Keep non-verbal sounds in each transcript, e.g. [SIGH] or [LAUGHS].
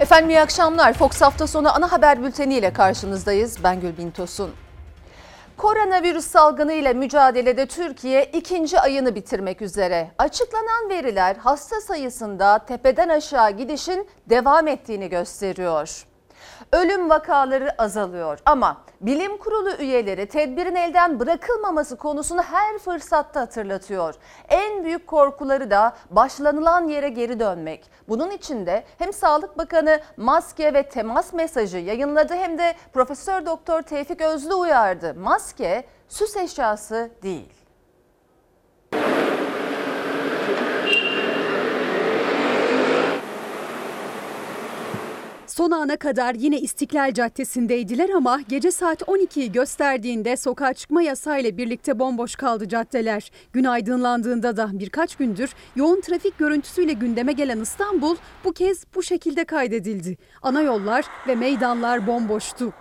Efendim iyi akşamlar. Fox hafta sonu ana haber bülteni ile karşınızdayız. Ben Gülbin Tosun. Koronavirüs salgını ile mücadelede Türkiye ikinci ayını bitirmek üzere. Açıklanan veriler hasta sayısında tepeden aşağı gidişin devam ettiğini gösteriyor. Ölüm vakaları azalıyor ama bilim kurulu üyeleri tedbirin elden bırakılmaması konusunu her fırsatta hatırlatıyor. En büyük korkuları da başlanılan yere geri dönmek. Bunun için de hem Sağlık Bakanı maske ve temas mesajı yayınladı hem de Profesör Doktor Tevfik Özlü uyardı. Maske süs eşyası değil. Son ana kadar yine İstiklal Caddesi'ndeydiler ama gece saat 12'yi gösterdiğinde sokağa çıkma yasayla birlikte bomboş kaldı caddeler. Gün aydınlandığında da birkaç gündür yoğun trafik görüntüsüyle gündeme gelen İstanbul bu kez bu şekilde kaydedildi. Ana yollar ve meydanlar bomboştu.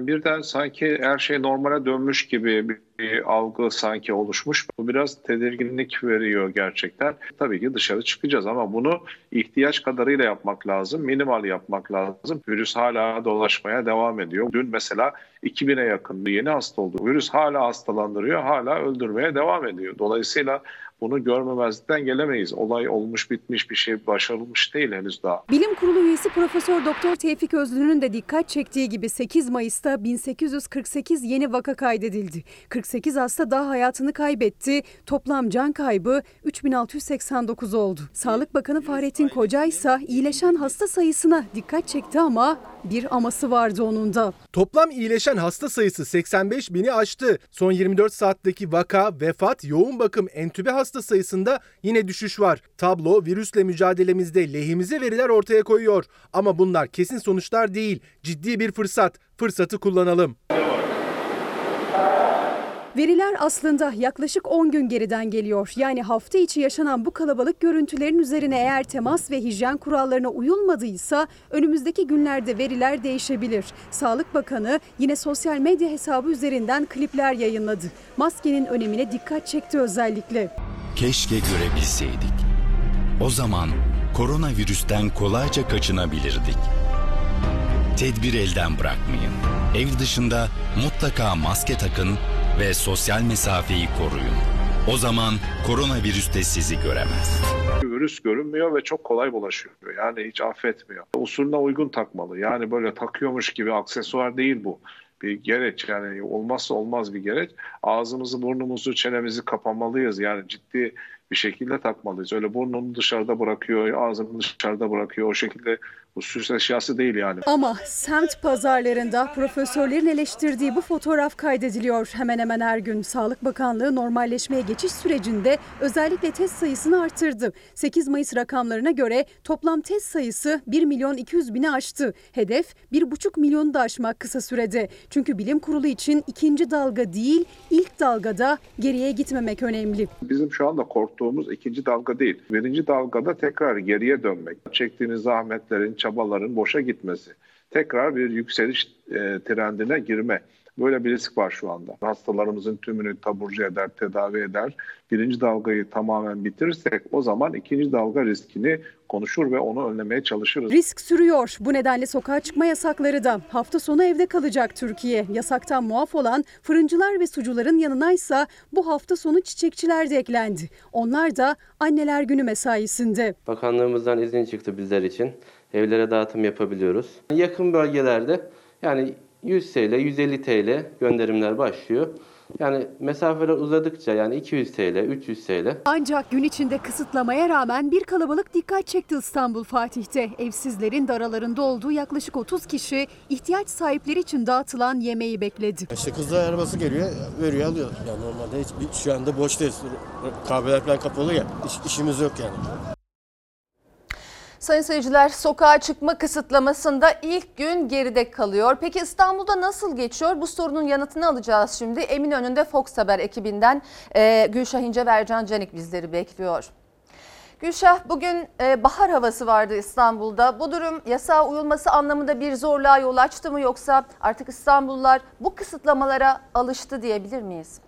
Birden sanki her şey normale dönmüş gibi bir algı sanki oluşmuş. Bu biraz tedirginlik veriyor gerçekten. Tabii ki dışarı çıkacağız ama bunu ihtiyaç kadarıyla yapmak lazım. Minimal yapmak lazım. Virüs hala dolaşmaya devam ediyor. Dün mesela 2000'e yakın yeni hasta oldu. Virüs hala hastalandırıyor, hala öldürmeye devam ediyor. Dolayısıyla bunu görmemezlikten gelemeyiz. Olay olmuş bitmiş bir şey başarılmış değil henüz daha. Bilim Kurulu üyesi Profesör Doktor Tevfik Özlü'nün de dikkat çektiği gibi 8 Mayıs'ta 1848 yeni vaka kaydedildi. 48 hasta daha hayatını kaybetti. Toplam can kaybı 3689 oldu. Sağlık Bakanı Fahrettin Koca ise iyileşen hasta sayısına dikkat çekti ama bir aması vardı onun da. Toplam iyileşen hasta sayısı 85 bini aştı. Son 24 saatteki vaka, vefat, yoğun bakım, entübe hasta sayısında yine düşüş var. Tablo virüsle mücadelemizde lehimize veriler ortaya koyuyor. Ama bunlar kesin sonuçlar değil. Ciddi bir fırsat. Fırsatı kullanalım. Veriler aslında yaklaşık 10 gün geriden geliyor. Yani hafta içi yaşanan bu kalabalık görüntülerin üzerine eğer temas ve hijyen kurallarına uyulmadıysa önümüzdeki günlerde veriler değişebilir. Sağlık Bakanı yine sosyal medya hesabı üzerinden klipler yayınladı. Maskenin önemine dikkat çekti özellikle. Keşke görebilseydik. O zaman koronavirüsten kolayca kaçınabilirdik. Tedbir elden bırakmayın. Ev dışında mutlaka maske takın ve sosyal mesafeyi koruyun. O zaman koronavirüs de sizi göremez. Virüs görünmüyor ve çok kolay bulaşıyor. Yani hiç affetmiyor. Usulüne uygun takmalı. Yani böyle takıyormuş gibi aksesuar değil bu. Bir gereç yani olmazsa olmaz bir gereç. Ağzımızı, burnumuzu, çenemizi kapamalıyız. Yani ciddi bir şekilde takmalıyız. Öyle burnunu dışarıda bırakıyor, ağzını dışarıda bırakıyor. O şekilde bu süs eşyası değil yani. Ama semt pazarlarında profesörlerin eleştirdiği bu fotoğraf kaydediliyor hemen hemen her gün. Sağlık Bakanlığı normalleşmeye geçiş sürecinde özellikle test sayısını arttırdı. 8 Mayıs rakamlarına göre toplam test sayısı 1 milyon 200 bini aştı. Hedef 1,5 milyonu da aşmak kısa sürede. Çünkü bilim kurulu için ikinci dalga değil ilk dalgada geriye gitmemek önemli. Bizim şu anda korktuğumuz ikinci dalga değil. Birinci dalgada tekrar geriye dönmek. Çektiğiniz zahmetlerin, çabaların boşa gitmesi. Tekrar bir yükseliş e, trendine girme. Böyle bir risk var şu anda. Hastalarımızın tümünü taburcu eder, tedavi eder. Birinci dalgayı tamamen bitirirsek o zaman ikinci dalga riskini konuşur ve onu önlemeye çalışırız. Risk sürüyor. Bu nedenle sokağa çıkma yasakları da. Hafta sonu evde kalacak Türkiye. Yasaktan muaf olan fırıncılar ve sucuların yanınaysa bu hafta sonu çiçekçiler de eklendi. Onlar da anneler günü mesaisinde. Bakanlığımızdan izin çıktı bizler için. Evlere dağıtım yapabiliyoruz. Yakın bölgelerde yani 100 TL, 150 TL gönderimler başlıyor. Yani mesafeler uzadıkça yani 200 TL, 300 TL. Ancak gün içinde kısıtlamaya rağmen bir kalabalık dikkat çekti İstanbul Fatih'te. Evsizlerin de aralarında olduğu yaklaşık 30 kişi ihtiyaç sahipleri için dağıtılan yemeği bekledi. İşte kızlar arabası geliyor, veriyor alıyor. Yani normalde hiç, şu anda boştayız. Kahveler falan kapalı ya. İş, işimiz yok yani. Sayın seyirciler sokağa çıkma kısıtlamasında ilk gün geride kalıyor. Peki İstanbul'da nasıl geçiyor? Bu sorunun yanıtını alacağız şimdi. Eminönü'nde Fox Haber ekibinden e, Gülşah İnce ve Ercan Canik bizleri bekliyor. Gülşah bugün e, bahar havası vardı İstanbul'da. Bu durum yasağa uyulması anlamında bir zorluğa yol açtı mı yoksa artık İstanbullular bu kısıtlamalara alıştı diyebilir miyiz?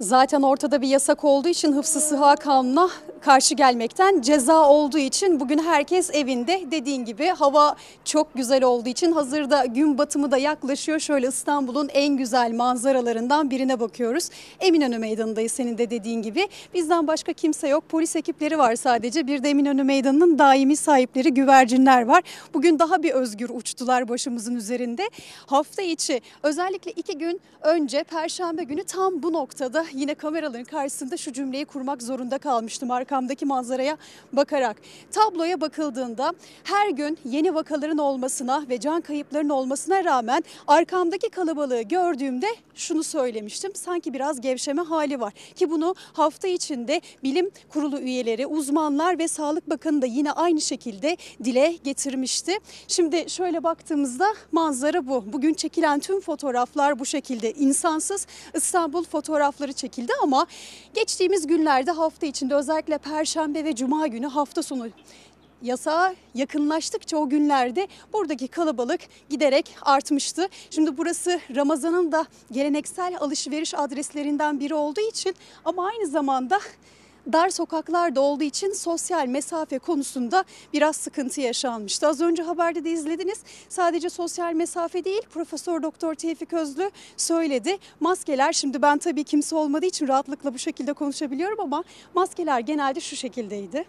Zaten ortada bir yasak olduğu için hıfzı sıha kanuna karşı gelmekten ceza olduğu için bugün herkes evinde dediğin gibi hava çok güzel olduğu için hazırda gün batımı da yaklaşıyor. Şöyle İstanbul'un en güzel manzaralarından birine bakıyoruz. Eminönü Meydanı'ndayız senin de dediğin gibi. Bizden başka kimse yok. Polis ekipleri var sadece. Bir de Eminönü Meydanı'nın daimi sahipleri güvercinler var. Bugün daha bir özgür uçtular başımızın üzerinde. Hafta içi özellikle iki gün önce Perşembe günü tam bu noktada yine kameraların karşısında şu cümleyi kurmak zorunda kalmıştım arkamdaki manzaraya bakarak. Tabloya bakıldığında her gün yeni vakaların olmasına ve can kayıplarının olmasına rağmen arkamdaki kalabalığı gördüğümde şunu söylemiştim. Sanki biraz gevşeme hali var ki bunu hafta içinde bilim kurulu üyeleri, uzmanlar ve Sağlık Bakanı da yine aynı şekilde dile getirmişti. Şimdi şöyle baktığımızda manzara bu. Bugün çekilen tüm fotoğraflar bu şekilde insansız İstanbul fotoğrafları çekildi ama geçtiğimiz günlerde hafta içinde özellikle Perşembe ve Cuma günü hafta sonu yasağa yakınlaştıkça o günlerde buradaki kalabalık giderek artmıştı. Şimdi burası Ramazan'ın da geleneksel alışveriş adreslerinden biri olduğu için ama aynı zamanda dar sokaklarda olduğu için sosyal mesafe konusunda biraz sıkıntı yaşanmıştı. Az önce haberde de izlediniz. Sadece sosyal mesafe değil Profesör Doktor Tevfik Özlü söyledi. Maskeler şimdi ben tabii kimse olmadığı için rahatlıkla bu şekilde konuşabiliyorum ama maskeler genelde şu şekildeydi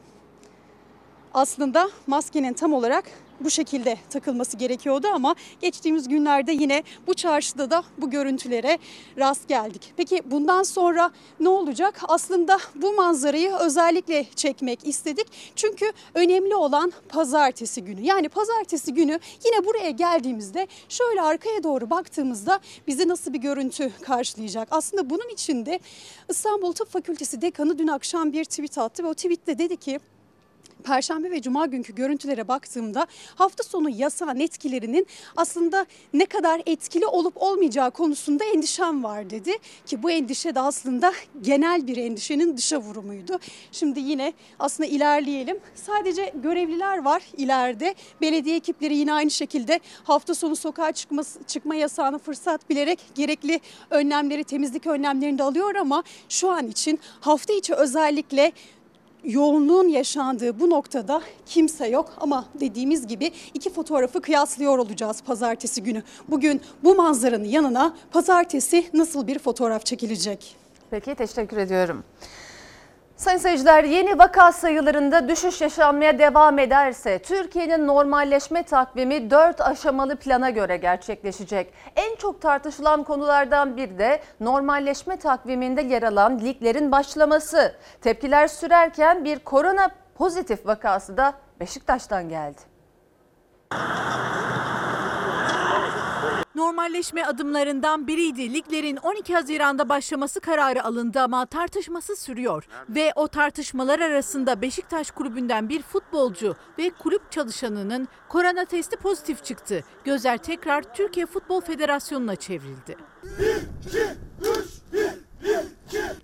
aslında maskenin tam olarak bu şekilde takılması gerekiyordu ama geçtiğimiz günlerde yine bu çarşıda da bu görüntülere rast geldik. Peki bundan sonra ne olacak? Aslında bu manzarayı özellikle çekmek istedik. Çünkü önemli olan pazartesi günü. Yani pazartesi günü yine buraya geldiğimizde şöyle arkaya doğru baktığımızda bizi nasıl bir görüntü karşılayacak? Aslında bunun içinde İstanbul Tıp Fakültesi dekanı dün akşam bir tweet attı ve o tweette dedi ki Perşembe ve Cuma günkü görüntülere baktığımda hafta sonu yasağın etkilerinin aslında ne kadar etkili olup olmayacağı konusunda endişem var dedi. Ki bu endişe de aslında genel bir endişenin dışa vurumuydu. Şimdi yine aslında ilerleyelim. Sadece görevliler var ileride. Belediye ekipleri yine aynı şekilde hafta sonu sokağa çıkma, çıkma yasağını fırsat bilerek gerekli önlemleri, temizlik önlemlerini de alıyor ama şu an için hafta içi özellikle yoğunluğun yaşandığı bu noktada kimse yok ama dediğimiz gibi iki fotoğrafı kıyaslıyor olacağız pazartesi günü. Bugün bu manzaranın yanına pazartesi nasıl bir fotoğraf çekilecek? Peki teşekkür ediyorum. Sayın seyirciler yeni vaka sayılarında düşüş yaşanmaya devam ederse Türkiye'nin normalleşme takvimi 4 aşamalı plana göre gerçekleşecek. En çok tartışılan konulardan biri de normalleşme takviminde yer alan liglerin başlaması. Tepkiler sürerken bir korona pozitif vakası da Beşiktaş'tan geldi. Normalleşme adımlarından biriydi. Liglerin 12 Haziran'da başlaması kararı alındı ama tartışması sürüyor. Ve o tartışmalar arasında Beşiktaş kulübünden bir futbolcu ve kulüp çalışanının korona testi pozitif çıktı. Gözler tekrar Türkiye Futbol Federasyonu'na çevrildi.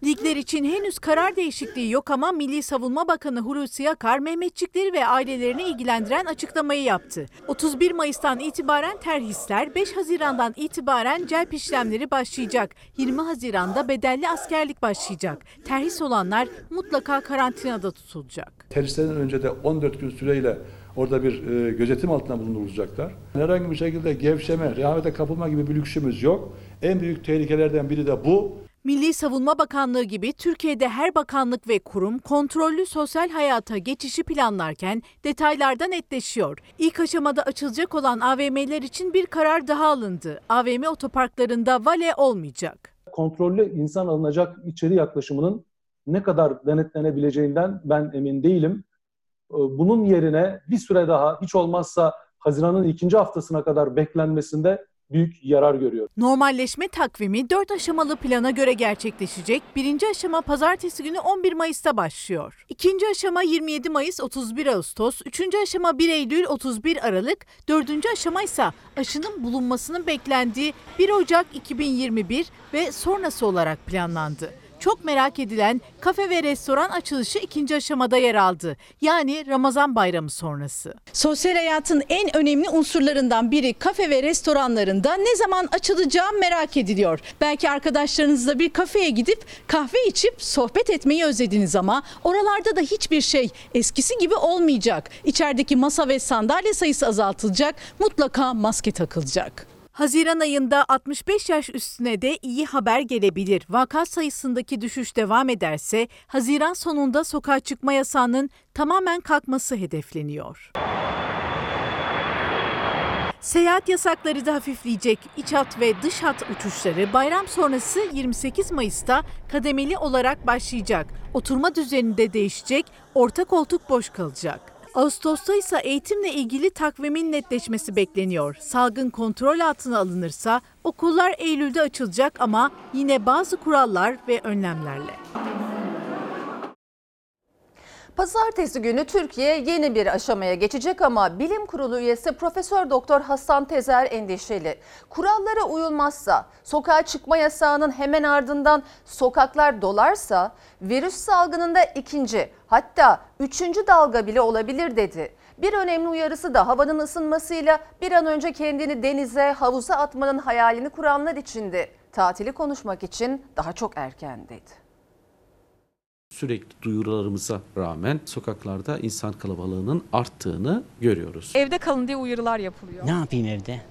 Ligler için henüz karar değişikliği yok ama Milli Savunma Bakanı Hulusi Akar, Mehmetçikleri ve ailelerini ilgilendiren açıklamayı yaptı. 31 Mayıs'tan itibaren terhisler, 5 Haziran'dan itibaren celp işlemleri başlayacak. 20 Haziran'da bedelli askerlik başlayacak. Terhis olanlar mutlaka karantinada tutulacak. Terhislerden önce de 14 gün süreyle orada bir e, gözetim altında bulundurulacaklar. Herhangi bir şekilde gevşeme, rehavete kapılma gibi bir lüksümüz yok. En büyük tehlikelerden biri de bu. Milli Savunma Bakanlığı gibi Türkiye'de her bakanlık ve kurum kontrollü sosyal hayata geçişi planlarken detaylarda netleşiyor. İlk aşamada açılacak olan AVM'ler için bir karar daha alındı. AVM otoparklarında vale olmayacak. Kontrollü insan alınacak içeri yaklaşımının ne kadar denetlenebileceğinden ben emin değilim. Bunun yerine bir süre daha hiç olmazsa Haziran'ın ikinci haftasına kadar beklenmesinde büyük yarar görüyor. Normalleşme takvimi 4 aşamalı plana göre gerçekleşecek. Birinci aşama pazartesi günü 11 Mayıs'ta başlıyor. İkinci aşama 27 Mayıs 31 Ağustos, üçüncü aşama 1 Eylül 31 Aralık, dördüncü aşama ise aşının bulunmasının beklendiği 1 Ocak 2021 ve sonrası olarak planlandı. Çok merak edilen kafe ve restoran açılışı ikinci aşamada yer aldı. Yani Ramazan bayramı sonrası. Sosyal hayatın en önemli unsurlarından biri kafe ve restoranlarında ne zaman açılacağı merak ediliyor. Belki arkadaşlarınızla bir kafeye gidip kahve içip sohbet etmeyi özlediniz ama oralarda da hiçbir şey eskisi gibi olmayacak. İçerideki masa ve sandalye sayısı azaltılacak, mutlaka maske takılacak. Haziran ayında 65 yaş üstüne de iyi haber gelebilir. Vaka sayısındaki düşüş devam ederse Haziran sonunda sokağa çıkma yasağının tamamen kalkması hedefleniyor. Seyahat yasakları da hafifleyecek. İç hat ve dış hat uçuşları bayram sonrası 28 Mayıs'ta kademeli olarak başlayacak. Oturma düzeni de değişecek, orta koltuk boş kalacak. Ağustos'ta ise eğitimle ilgili takvimin netleşmesi bekleniyor. Salgın kontrol altına alınırsa okullar Eylül'de açılacak ama yine bazı kurallar ve önlemlerle. Pazartesi günü Türkiye yeni bir aşamaya geçecek ama Bilim Kurulu üyesi Profesör Doktor Hasan Tezer endişeli. Kurallara uyulmazsa, sokağa çıkma yasağının hemen ardından sokaklar dolarsa virüs salgınında ikinci hatta üçüncü dalga bile olabilir dedi. Bir önemli uyarısı da havanın ısınmasıyla bir an önce kendini denize, havuza atmanın hayalini kuranlar içindi. Tatili konuşmak için daha çok erken dedi. Sürekli duyurularımıza rağmen sokaklarda insan kalabalığının arttığını görüyoruz. Evde kalın diye uyarılar yapılıyor. Ne yapayım evde?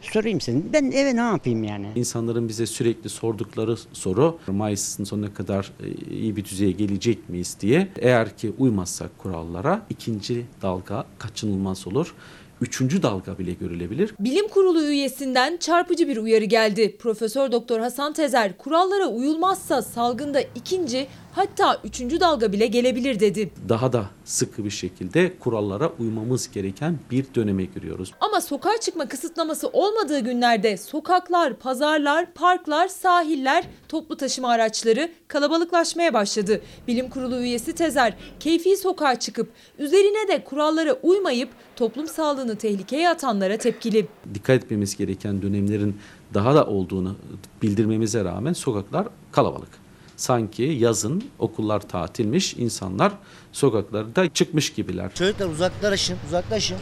Sorayım senin. Ben eve ne yapayım yani? İnsanların bize sürekli sordukları soru Mayıs'ın sonuna kadar e, iyi bir düzeye gelecek miyiz diye. Eğer ki uymazsak kurallara ikinci dalga kaçınılmaz olur. Üçüncü dalga bile görülebilir. Bilim Kurulu üyesinden çarpıcı bir uyarı geldi. Profesör Doktor Hasan Tezer kurallara uyulmazsa salgında ikinci hatta üçüncü dalga bile gelebilir dedi. Daha da sıkı bir şekilde kurallara uymamız gereken bir döneme giriyoruz. Ama sokağa çıkma kısıtlaması olmadığı günlerde sokaklar, pazarlar, parklar, sahiller, toplu taşıma araçları kalabalıklaşmaya başladı. Bilim Kurulu üyesi Tezer keyfi sokağa çıkıp üzerine de kurallara uymayıp toplum sağlığını tehlikeye atanlara tepkili. Dikkat etmemiz gereken dönemlerin daha da olduğunu bildirmemize rağmen sokaklar kalabalık. Sanki yazın okullar tatilmiş, insanlar sokaklarda çıkmış gibiler. Çocuklar uzaklaşın, uzaklaşın.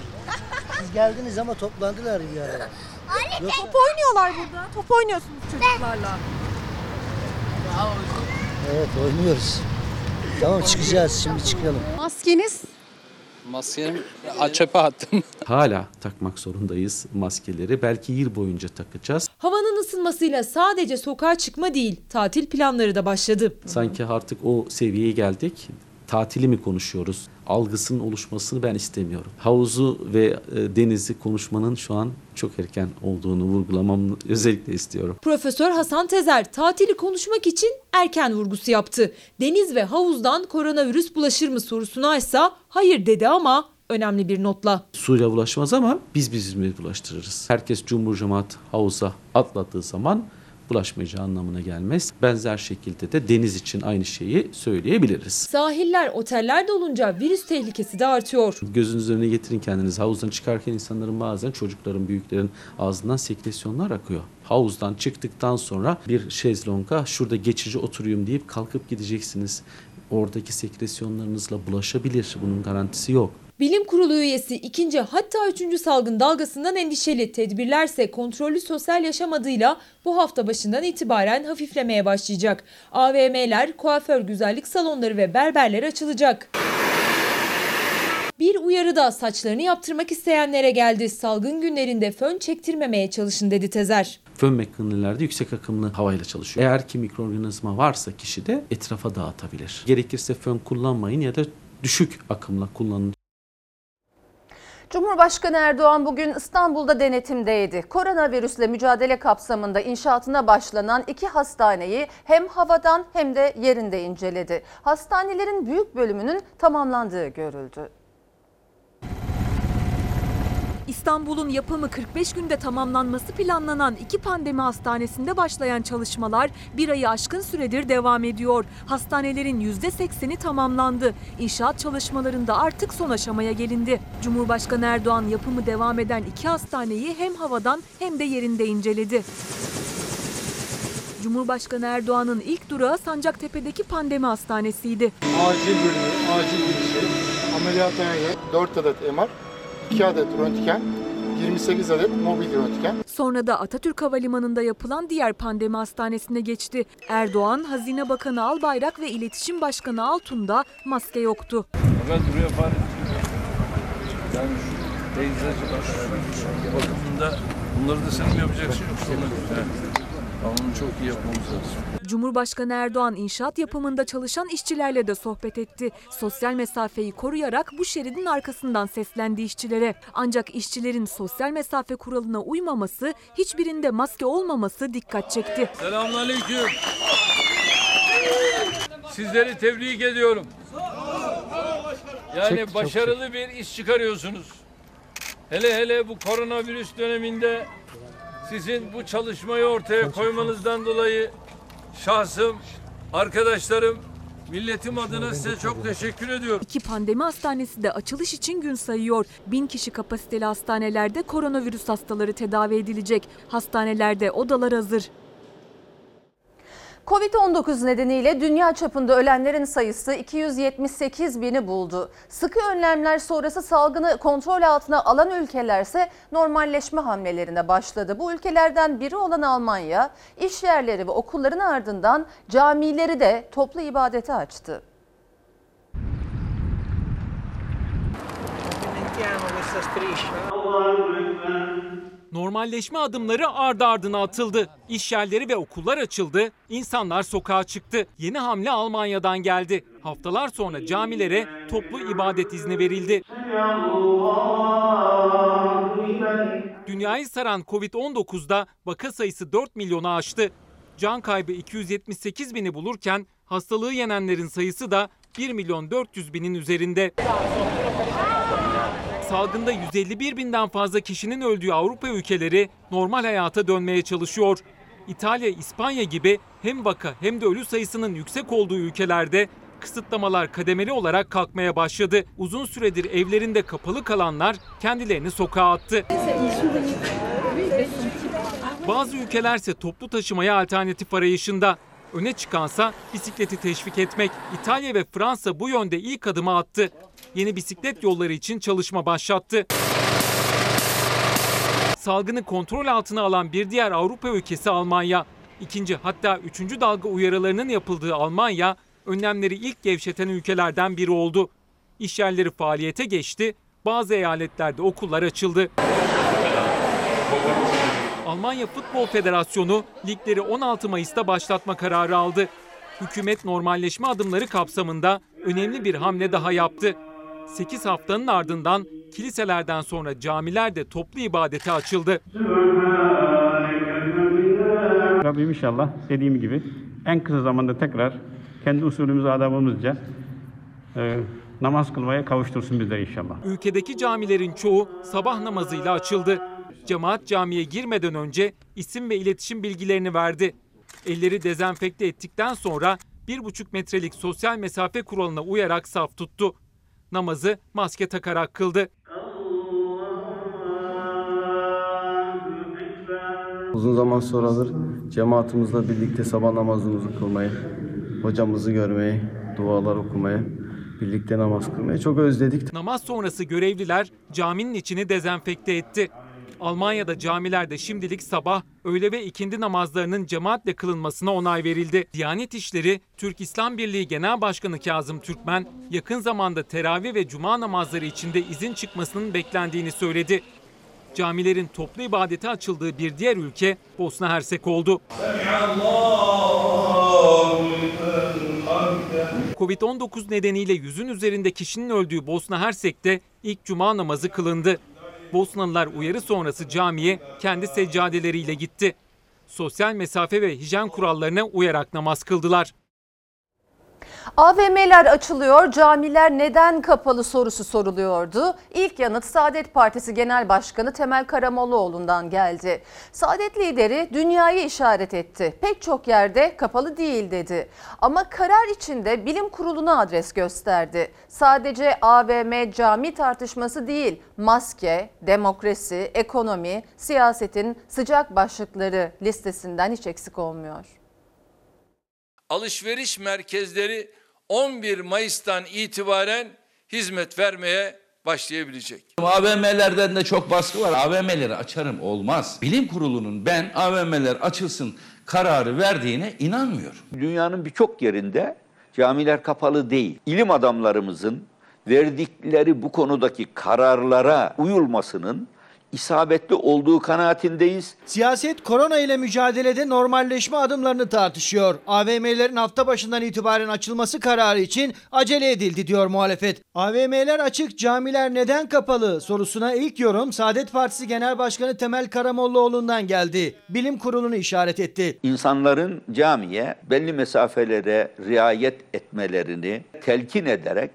Siz geldiniz ama toplandılar bir araya. Yoksa... Top oynuyorlar burada. Top oynuyorsunuz çocuklarla. Evet oynuyoruz. Tamam çıkacağız şimdi çıkalım. Maskeniz Maskemi çöpe attım. [LAUGHS] Hala takmak zorundayız maskeleri. Belki yıl boyunca takacağız. Havanın ısınmasıyla sadece sokağa çıkma değil, tatil planları da başladı. Sanki artık o seviyeye geldik. Tatili mi konuşuyoruz? Algısının oluşmasını ben istemiyorum. Havuzu ve e, denizi konuşmanın şu an çok erken olduğunu vurgulamam özellikle istiyorum. Profesör Hasan Tezer tatili konuşmak için erken vurgusu yaptı. Deniz ve havuzdan koronavirüs bulaşır mı sorusuna ise hayır dedi ama önemli bir notla. Suyla bulaşmaz ama biz bizimle bulaştırırız. Herkes cumhur cemaat havuza atladığı zaman bulaşmayacağı anlamına gelmez. Benzer şekilde de deniz için aynı şeyi söyleyebiliriz. Sahiller, oteller dolunca virüs tehlikesi de artıyor. Gözünüz önüne getirin kendiniz. Havuzdan çıkarken insanların bazen çocukların, büyüklerin ağzından sekresyonlar akıyor. Havuzdan çıktıktan sonra bir şezlonga şurada geçici oturuyum deyip kalkıp gideceksiniz. Oradaki sekresyonlarınızla bulaşabilir. Bunun garantisi yok. Bilim Kurulu üyesi ikinci hatta üçüncü salgın dalgasından endişeli. Tedbirlerse kontrollü sosyal yaşam adıyla bu hafta başından itibaren hafiflemeye başlayacak. AVM'ler, kuaför güzellik salonları ve berberler açılacak. Bir uyarı da saçlarını yaptırmak isteyenlere geldi. Salgın günlerinde fön çektirmemeye çalışın dedi Tezer. Fön makinelerde yüksek akımlı havayla çalışıyor. Eğer ki mikroorganizma varsa kişide etrafa dağıtabilir. Gerekirse fön kullanmayın ya da düşük akımla kullanın. Cumhurbaşkanı Erdoğan bugün İstanbul'da denetimdeydi. Koronavirüsle mücadele kapsamında inşaatına başlanan iki hastaneyi hem havadan hem de yerinde inceledi. Hastanelerin büyük bölümünün tamamlandığı görüldü. İstanbul'un yapımı 45 günde tamamlanması planlanan iki pandemi hastanesinde başlayan çalışmalar bir ayı aşkın süredir devam ediyor. Hastanelerin %80'i tamamlandı. İnşaat çalışmalarında artık son aşamaya gelindi. Cumhurbaşkanı Erdoğan yapımı devam eden iki hastaneyi hem havadan hem de yerinde inceledi. Cumhurbaşkanı Erdoğan'ın ilk durağı Sancaktepe'deki pandemi hastanesiydi. Acil bölümü, acil girişi, ameliyathane, 4 adet MR, 2 adet röntgen, 28 adet mobil röntgen. Sonra da Atatürk Havalimanı'nda yapılan diğer pandemi hastanesine geçti. Erdoğan, Hazine Bakanı Albayrak ve İletişim Başkanı Altun'da maske yoktu. Fakat buraya fare Yani şu peyzajı bakımında bunları da sen mi yapacaksın yani, onu çok iyi yapmamız lazım. Cumhurbaşkanı Erdoğan inşaat yapımında çalışan işçilerle de sohbet etti. Sosyal mesafeyi koruyarak bu şeridin arkasından seslendi işçilere. Ancak işçilerin sosyal mesafe kuralına uymaması, hiçbirinde maske olmaması dikkat çekti. Selamünaleyküm. Sizleri tebrik ediyorum. Yani Çok- çok başarılı bir iş çıkarıyorsunuz. Hele hele bu koronavirüs döneminde sizin bu çalışmayı ortaya koymanızdan dolayı şahsım, arkadaşlarım, milletim adına size çok teşekkür ediyorum. İki pandemi hastanesi de açılış için gün sayıyor. Bin kişi kapasiteli hastanelerde koronavirüs hastaları tedavi edilecek. Hastanelerde odalar hazır. Covid-19 nedeniyle dünya çapında ölenlerin sayısı 278 bini buldu. Sıkı önlemler sonrası salgını kontrol altına alan ülkelerse normalleşme hamlelerine başladı. Bu ülkelerden biri olan Almanya, iş yerleri ve okulların ardından camileri de toplu ibadete açtı. Normalleşme adımları ardı ardına atıldı. İş yerleri ve okullar açıldı. İnsanlar sokağa çıktı. Yeni hamle Almanya'dan geldi. Haftalar sonra camilere toplu ibadet izni verildi. Dünyayı saran Covid-19'da vaka sayısı 4 milyonu aştı. Can kaybı 278 bini bulurken hastalığı yenenlerin sayısı da 1 milyon 400 binin üzerinde. Salgında 151 binden fazla kişinin öldüğü Avrupa ülkeleri normal hayata dönmeye çalışıyor. İtalya, İspanya gibi hem vaka hem de ölü sayısının yüksek olduğu ülkelerde kısıtlamalar kademeli olarak kalkmaya başladı. Uzun süredir evlerinde kapalı kalanlar kendilerini sokağa attı. Bazı ülkelerse toplu taşımaya alternatif arayışında. Öne çıkansa bisikleti teşvik etmek. İtalya ve Fransa bu yönde ilk adımı attı. Yeni bisiklet yolları için çalışma başlattı. Salgını kontrol altına alan bir diğer Avrupa ülkesi Almanya. İkinci hatta üçüncü dalga uyarılarının yapıldığı Almanya, önlemleri ilk gevşeten ülkelerden biri oldu. İş yerleri faaliyete geçti, bazı eyaletlerde okullar açıldı. Almanya Futbol Federasyonu ligleri 16 Mayıs'ta başlatma kararı aldı. Hükümet normalleşme adımları kapsamında önemli bir hamle daha yaptı. 8 haftanın ardından kiliselerden sonra camiler de toplu ibadete açıldı. Rabbim inşallah dediğim gibi en kısa zamanda tekrar kendi usulümüz adabımızca e, namaz kılmaya kavuştursun bizleri inşallah. Ülkedeki camilerin çoğu sabah namazıyla açıldı. Cemaat camiye girmeden önce isim ve iletişim bilgilerini verdi. Elleri dezenfekte ettikten sonra 1,5 metrelik sosyal mesafe kuralına uyarak saf tuttu. Namazı maske takarak kıldı. Uzun zaman sonradır cemaatimizle birlikte sabah namazımızı kılmayı, hocamızı görmeyi, dualar okumayı, birlikte namaz kılmayı çok özledik. Namaz sonrası görevliler caminin içini dezenfekte etti. Almanya'da camilerde şimdilik sabah, öğle ve ikindi namazlarının cemaatle kılınmasına onay verildi. Diyanet İşleri, Türk İslam Birliği Genel Başkanı Kazım Türkmen, yakın zamanda teravih ve cuma namazları içinde izin çıkmasının beklendiğini söyledi. Camilerin toplu ibadete açıldığı bir diğer ülke Bosna Hersek oldu. Covid-19 nedeniyle yüzün üzerinde kişinin öldüğü Bosna Hersek'te ilk cuma namazı kılındı. Bosnalılar uyarı sonrası camiye kendi seccadeleriyle gitti. Sosyal mesafe ve hijyen kurallarına uyarak namaz kıldılar. AVM'ler açılıyor, camiler neden kapalı sorusu soruluyordu. İlk yanıt Saadet Partisi Genel Başkanı Temel Karamollaoğlu'ndan geldi. Saadet lideri dünyayı işaret etti. Pek çok yerde kapalı değil dedi. Ama karar içinde bilim kuruluna adres gösterdi. Sadece AVM cami tartışması değil, maske, demokrasi, ekonomi, siyasetin sıcak başlıkları listesinden hiç eksik olmuyor. Alışveriş merkezleri 11 Mayıs'tan itibaren hizmet vermeye başlayabilecek. AVM'lerden de çok baskı var. AVM'leri açarım olmaz. Bilim kurulunun ben AVM'ler açılsın kararı verdiğine inanmıyorum. Dünyanın birçok yerinde camiler kapalı değil. İlim adamlarımızın verdikleri bu konudaki kararlara uyulmasının isabetli olduğu kanaatindeyiz. Siyaset korona ile mücadelede normalleşme adımlarını tartışıyor. AVM'lerin hafta başından itibaren açılması kararı için acele edildi diyor muhalefet. AVM'ler açık, camiler neden kapalı sorusuna ilk yorum Saadet Partisi Genel Başkanı Temel Karamollaoğlu'ndan geldi. Bilim kurulunu işaret etti. İnsanların camiye belli mesafelere riayet etmelerini telkin ederek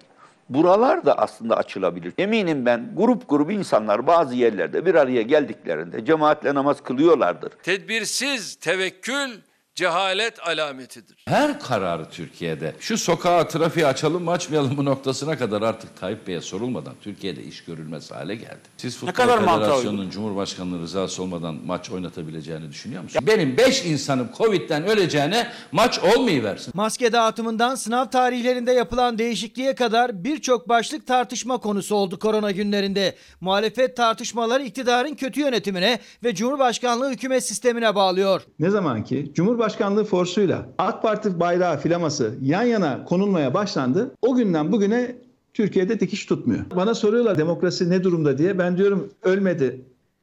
buralar da aslında açılabilir. Eminim ben grup grup insanlar bazı yerlerde bir araya geldiklerinde cemaatle namaz kılıyorlardır. Tedbirsiz tevekkül cehalet alametidir. Her kararı Türkiye'de şu sokağa trafiği açalım mı açmayalım mı noktasına kadar artık Tayyip Bey'e sorulmadan Türkiye'de iş görülmez hale geldi. Siz Futbol kadar Federasyonu'nun Cumhurbaşkanlığı rızası olmadan maç oynatabileceğini düşünüyor musun? Benim 5 insanım Covid'den öleceğine maç olmayıversin. Maske dağıtımından sınav tarihlerinde yapılan değişikliğe kadar birçok başlık tartışma konusu oldu korona günlerinde. Muhalefet tartışmaları iktidarın kötü yönetimine ve Cumhurbaşkanlığı hükümet sistemine bağlıyor. Ne zaman ki Cumhurbaşkanlığı forsuyla AK Parti bayrağı filaması yan yana konulmaya başlandı, o günden bugüne Türkiye'de dikiş tutmuyor. Bana soruyorlar demokrasi ne durumda diye. Ben diyorum ölmedi,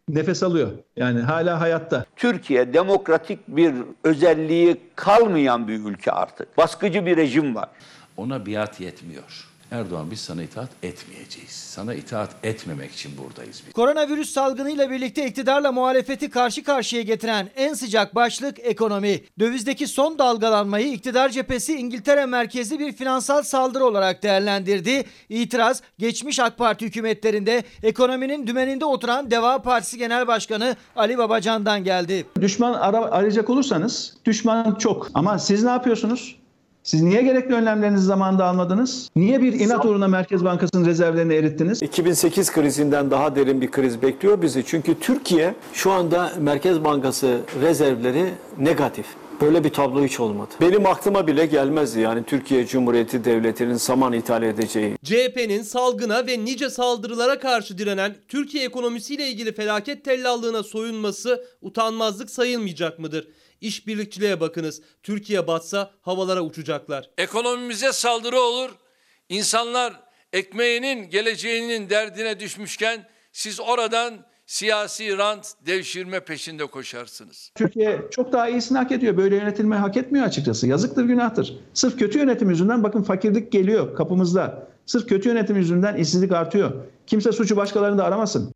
nefes alıyor. Yani hala hayatta. Türkiye demokratik bir özelliği kalmayan bir ülke artık. Baskıcı bir rejim var. Ona biat yetmiyor. Erdoğan biz sana itaat etmeyeceğiz. Sana itaat etmemek için buradayız biz. Koronavirüs salgınıyla birlikte iktidarla muhalefeti karşı karşıya getiren en sıcak başlık ekonomi. Dövizdeki son dalgalanmayı iktidar cephesi İngiltere merkezli bir finansal saldırı olarak değerlendirdi. İtiraz geçmiş AK Parti hükümetlerinde ekonominin dümeninde oturan Deva Partisi Genel Başkanı Ali Babacan'dan geldi. Düşman ara, arayacak olursanız düşman çok. Ama siz ne yapıyorsunuz? Siz niye gerekli önlemlerinizi zamanında almadınız? Niye bir inat uğruna Merkez Bankası'nın rezervlerini erittiniz? 2008 krizinden daha derin bir kriz bekliyor bizi. Çünkü Türkiye şu anda Merkez Bankası rezervleri negatif. Böyle bir tablo hiç olmadı. Benim aklıma bile gelmezdi yani Türkiye Cumhuriyeti Devleti'nin saman ithal edeceği. CHP'nin salgına ve nice saldırılara karşı direnen Türkiye ekonomisiyle ilgili felaket tellallığına soyunması utanmazlık sayılmayacak mıdır? İşbirlikçiliğe bakınız. Türkiye batsa havalara uçacaklar. Ekonomimize saldırı olur. İnsanlar ekmeğinin geleceğinin derdine düşmüşken siz oradan siyasi rant devşirme peşinde koşarsınız. Türkiye çok daha iyisini hak ediyor. Böyle yönetilmeyi hak etmiyor açıkçası. Yazıktır, günahtır. Sırf kötü yönetim yüzünden bakın fakirlik geliyor kapımızda. Sırf kötü yönetim yüzünden işsizlik artıyor. Kimse suçu başkalarında aramasın.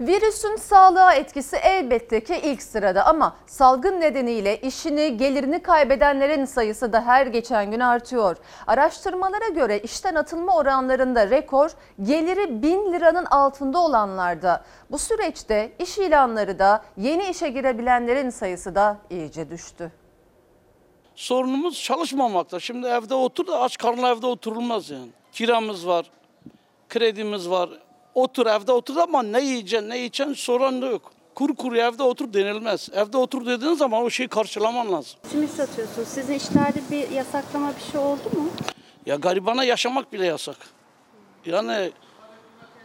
Virüsün sağlığa etkisi elbette ki ilk sırada ama salgın nedeniyle işini, gelirini kaybedenlerin sayısı da her geçen gün artıyor. Araştırmalara göre işten atılma oranlarında rekor, geliri 1000 liranın altında olanlarda. Bu süreçte iş ilanları da yeni işe girebilenlerin sayısı da iyice düştü. Sorunumuz çalışmamakta. Şimdi evde otur da aç karnına evde oturulmaz yani. Kiramız var, kredimiz var. Otur evde otur ama ne yiyeceksin ne yiyeceksin soran da yok. Kuru kuru evde otur denilmez. Evde otur dediğin zaman o şeyi karşılaman lazım. Simit satıyorsunuz. Sizin işlerde bir yasaklama bir şey oldu mu? Ya garibana yaşamak bile yasak. Yani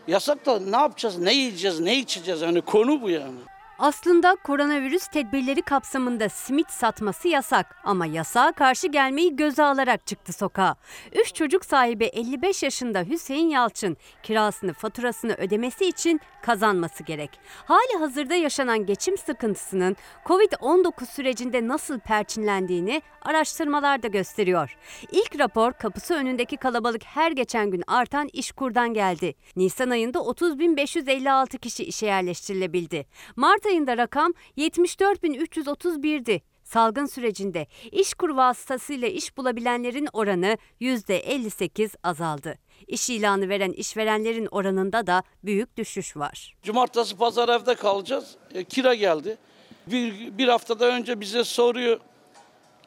yasak da ne yapacağız, ne yiyeceğiz, ne içeceğiz yani konu bu yani. Aslında koronavirüs tedbirleri kapsamında simit satması yasak ama yasağa karşı gelmeyi göze alarak çıktı sokağa. Üç çocuk sahibi 55 yaşında Hüseyin Yalçın kirasını faturasını ödemesi için kazanması gerek. Hali hazırda yaşanan geçim sıkıntısının Covid-19 sürecinde nasıl perçinlendiğini araştırmalar da gösteriyor. İlk rapor kapısı önündeki kalabalık her geçen gün artan işkurdan geldi. Nisan ayında 30.556 kişi işe yerleştirilebildi. Mart ayında rakam 74.331'di. Salgın sürecinde işkur vasıtasıyla iş bulabilenlerin oranı %58 azaldı. İş ilanı veren işverenlerin oranında da büyük düşüş var. Cumartesi pazar evde kalacağız. E, kira geldi. Bir, bir haftada önce bize soruyor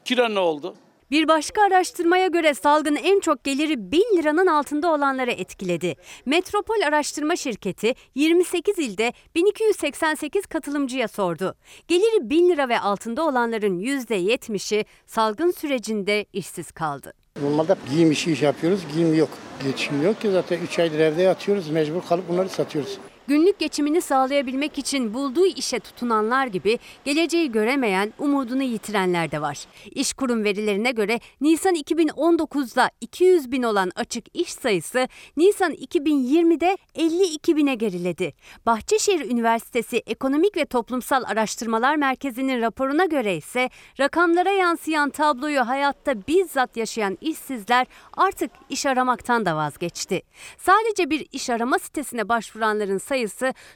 kira ne oldu? Bir başka araştırmaya göre salgın en çok geliri 1000 liranın altında olanları etkiledi. Metropol Araştırma Şirketi 28 ilde 1288 katılımcıya sordu. Geliri 1000 lira ve altında olanların %70'i salgın sürecinde işsiz kaldı. Normalde giyim işi iş yapıyoruz, giyim yok. Geçim yok ki zaten 3 aydır evde yatıyoruz, mecbur kalıp bunları satıyoruz. Günlük geçimini sağlayabilmek için bulduğu işe tutunanlar gibi geleceği göremeyen, umudunu yitirenler de var. İş kurum verilerine göre Nisan 2019'da 200 bin olan açık iş sayısı Nisan 2020'de 52 bine geriledi. Bahçeşehir Üniversitesi Ekonomik ve Toplumsal Araştırmalar Merkezi'nin raporuna göre ise rakamlara yansıyan tabloyu hayatta bizzat yaşayan işsizler artık iş aramaktan da vazgeçti. Sadece bir iş arama sitesine başvuranların sayısı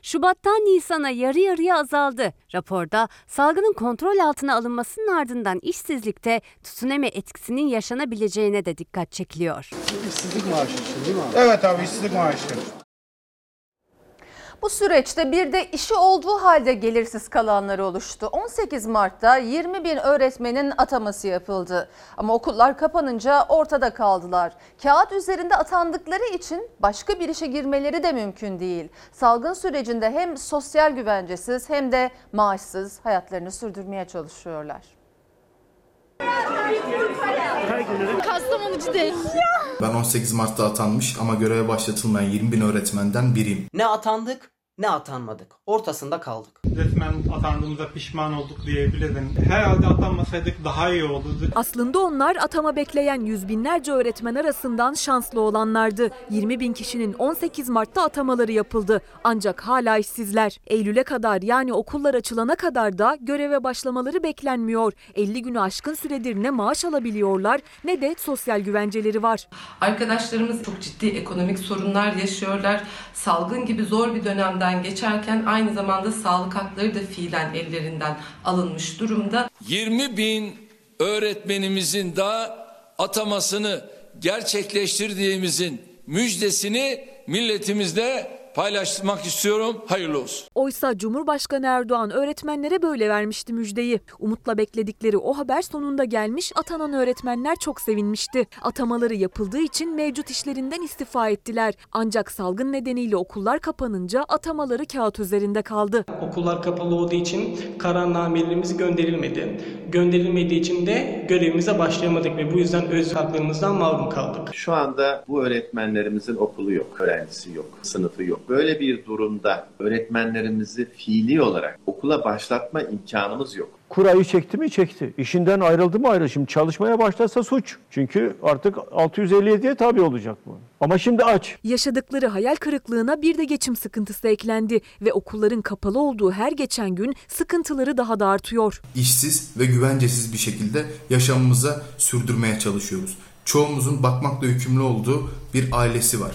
Şubat'tan Nisan'a yarı yarıya azaldı. Raporda salgının kontrol altına alınmasının ardından işsizlikte tsunami etkisinin yaşanabileceğine de dikkat çekiliyor. İşsizlik maaşı için değil mi abi? Evet abi işsizlik maaşı. Bu süreçte bir de işi olduğu halde gelirsiz kalanlar oluştu. 18 Mart'ta 20 bin öğretmenin ataması yapıldı. Ama okullar kapanınca ortada kaldılar. Kağıt üzerinde atandıkları için başka bir işe girmeleri de mümkün değil. Salgın sürecinde hem sosyal güvencesiz hem de maaşsız hayatlarını sürdürmeye çalışıyorlar. Kastamonucu değil. Ben 18 Mart'ta atanmış ama göreve başlatılmayan 20 bin öğretmenden biriyim. Ne atandık ne atanmadık. Ortasında kaldık. Resmen atandığımıza pişman olduk diyebilirim. Herhalde atanmasaydık daha iyi olurdu. Aslında onlar atama bekleyen yüz binlerce öğretmen arasından şanslı olanlardı. 20 bin kişinin 18 Mart'ta atamaları yapıldı. Ancak hala işsizler. Eylül'e kadar yani okullar açılana kadar da göreve başlamaları beklenmiyor. 50 günü aşkın süredir ne maaş alabiliyorlar ne de sosyal güvenceleri var. Arkadaşlarımız çok ciddi ekonomik sorunlar yaşıyorlar. Salgın gibi zor bir dönemden geçerken aynı zamanda sağlık hakları da fiilen ellerinden alınmış durumda. 20 bin öğretmenimizin daha atamasını gerçekleştirdiğimizin müjdesini milletimizle paylaşmak istiyorum. Hayırlı olsun. Oysa Cumhurbaşkanı Erdoğan öğretmenlere böyle vermişti müjdeyi. Umutla bekledikleri o haber sonunda gelmiş, atanan öğretmenler çok sevinmişti. Atamaları yapıldığı için mevcut işlerinden istifa ettiler. Ancak salgın nedeniyle okullar kapanınca atamaları kağıt üzerinde kaldı. Okullar kapalı olduğu için kararnamelerimiz gönderilmedi. Gönderilmediği için de görevimize başlayamadık ve bu yüzden öz haklarımızdan mahrum kaldık. Şu anda bu öğretmenlerimizin okulu yok, öğrencisi yok, sınıfı yok. Böyle bir durumda öğretmenlerimizi fiili olarak okula başlatma imkanımız yok. Kurayı çekti mi çekti. İşinden ayrıldı mı ayrıldı. Şimdi çalışmaya başlarsa suç. Çünkü artık 657'ye tabi olacak bu. Ama şimdi aç. Yaşadıkları hayal kırıklığına bir de geçim sıkıntısı eklendi ve okulların kapalı olduğu her geçen gün sıkıntıları daha da artıyor. İşsiz ve güvencesiz bir şekilde yaşamımıza sürdürmeye çalışıyoruz. Çoğumuzun bakmakla yükümlü olduğu bir ailesi var.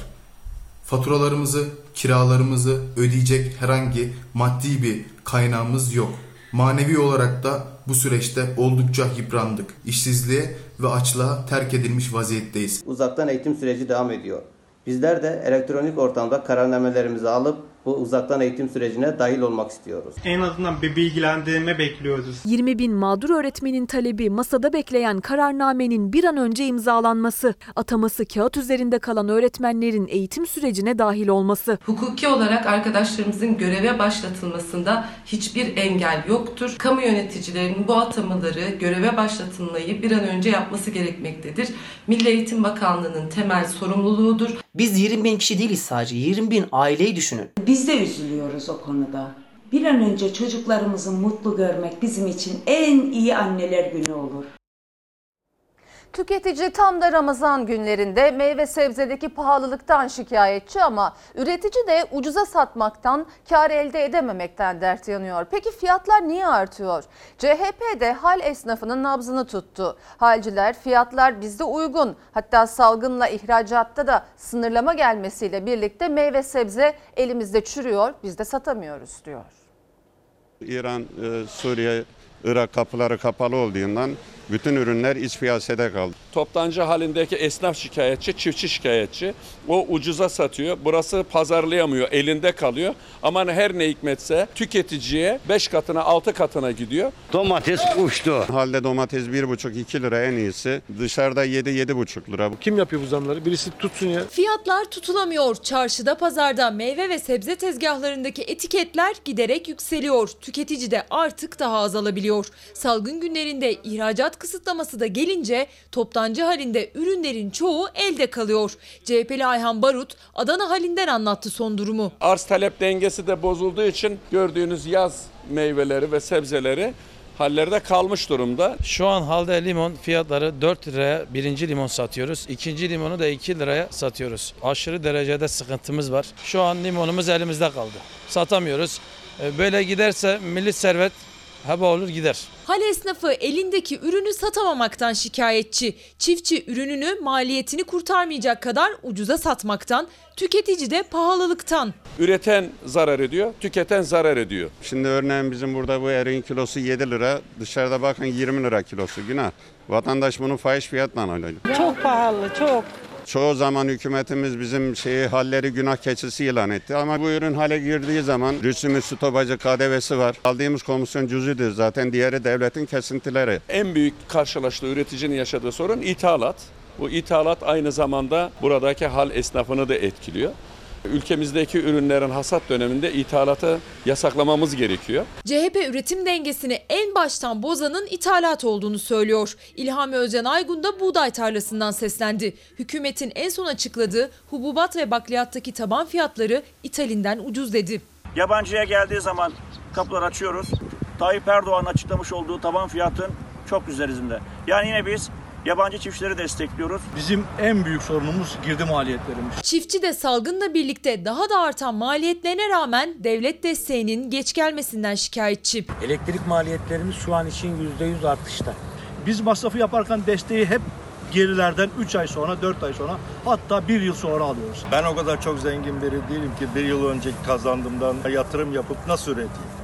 Faturalarımızı, kiralarımızı ödeyecek herhangi maddi bir kaynağımız yok. Manevi olarak da bu süreçte oldukça yıprandık. İşsizliğe ve açlığa terk edilmiş vaziyetteyiz. Uzaktan eğitim süreci devam ediyor. Bizler de elektronik ortamda kararnamelerimizi alıp bu uzaktan eğitim sürecine dahil olmak istiyoruz. En azından bir bilgilendirme bekliyoruz. 20 bin mağdur öğretmenin talebi masada bekleyen kararnamenin bir an önce imzalanması, ataması kağıt üzerinde kalan öğretmenlerin eğitim sürecine dahil olması. Hukuki olarak arkadaşlarımızın göreve başlatılmasında hiçbir engel yoktur. Kamu yöneticilerinin bu atamaları göreve başlatılmayı bir an önce yapması gerekmektedir. Milli Eğitim Bakanlığı'nın temel sorumluluğudur. Biz 20 bin kişi değiliz sadece. 20 bin aileyi düşünün. Biz de üzülüyoruz o konuda. Bir an önce çocuklarımızı mutlu görmek bizim için en iyi anneler günü olur. Tüketici tam da Ramazan günlerinde meyve sebzedeki pahalılıktan şikayetçi ama üretici de ucuza satmaktan, kar elde edememekten dert yanıyor. Peki fiyatlar niye artıyor? CHP de hal esnafının nabzını tuttu. Halciler fiyatlar bizde uygun hatta salgınla ihracatta da sınırlama gelmesiyle birlikte meyve sebze elimizde çürüyor biz de satamıyoruz diyor. İran, e, Suriye, Irak kapıları kapalı olduğundan Bütün ürünler iç piyasada kaldı. Toptancı halindeki esnaf şikayetçi, çiftçi şikayetçi. O ucuza satıyor. Burası pazarlayamıyor, elinde kalıyor. Ama her ne hikmetse tüketiciye 5 katına 6 katına gidiyor. Domates uçtu. Halde domates 1,5-2 lira en iyisi. Dışarıda 7-7,5 lira. Kim yapıyor bu zamları? Birisi tutsun ya. Fiyatlar tutulamıyor. Çarşıda, pazarda, meyve ve sebze tezgahlarındaki etiketler giderek yükseliyor. Tüketici de artık daha az alabiliyor. Salgın günlerinde ihracat kısıtlaması da gelince toptancı halinde ürünlerin çoğu elde kalıyor. CHP'li Ayhan Barut Adana halinden anlattı son durumu. Arz talep dengesi de bozulduğu için gördüğünüz yaz meyveleri ve sebzeleri hallerde kalmış durumda. Şu an halde limon fiyatları 4 liraya birinci limon satıyoruz. İkinci limonu da 2 liraya satıyoruz. Aşırı derecede sıkıntımız var. Şu an limonumuz elimizde kaldı. Satamıyoruz. E, Böyle giderse milli servet heba olur gider. Hal esnafı elindeki ürünü satamamaktan şikayetçi. Çiftçi ürününü maliyetini kurtarmayacak kadar ucuza satmaktan, tüketici de pahalılıktan. Üreten zarar ediyor, tüketen zarar ediyor. Şimdi örneğin bizim burada bu eriğin kilosu 7 lira. Dışarıda bakın 20 lira kilosu günah. Vatandaş bunu fahiş fiyatla alıyor. Çok pahalı, çok. Çoğu zaman hükümetimiz bizim şeyi halleri günah keçisi ilan etti. Ama bu ürün hale girdiği zaman rüsümü, stopajı, KDV'si var. Aldığımız komisyon cüzüdür zaten diğeri devletin kesintileri. En büyük karşılaştığı üreticinin yaşadığı sorun ithalat. Bu ithalat aynı zamanda buradaki hal esnafını da etkiliyor. Ülkemizdeki ürünlerin hasat döneminde ithalatı yasaklamamız gerekiyor. CHP üretim dengesini en baştan bozanın ithalat olduğunu söylüyor. İlhami Özcan Aygun da buğday tarlasından seslendi. Hükümetin en son açıkladığı hububat ve bakliyattaki taban fiyatları ithalinden ucuz dedi. Yabancıya geldiği zaman kapıları açıyoruz. Tayyip Erdoğan açıklamış olduğu taban fiyatın çok üzerinde. Yani yine biz yabancı çiftçileri destekliyoruz. Bizim en büyük sorunumuz girdi maliyetlerimiz. Çiftçi de salgınla birlikte daha da artan maliyetlerine rağmen devlet desteğinin geç gelmesinden şikayetçi. Elektrik maliyetlerimiz şu an için %100 artışta. Biz masrafı yaparken desteği hep gerilerden 3 ay sonra, 4 ay sonra hatta 1 yıl sonra alıyoruz. Ben o kadar çok zengin biri değilim ki bir yıl önce kazandığımdan yatırım yapıp nasıl üreteyim?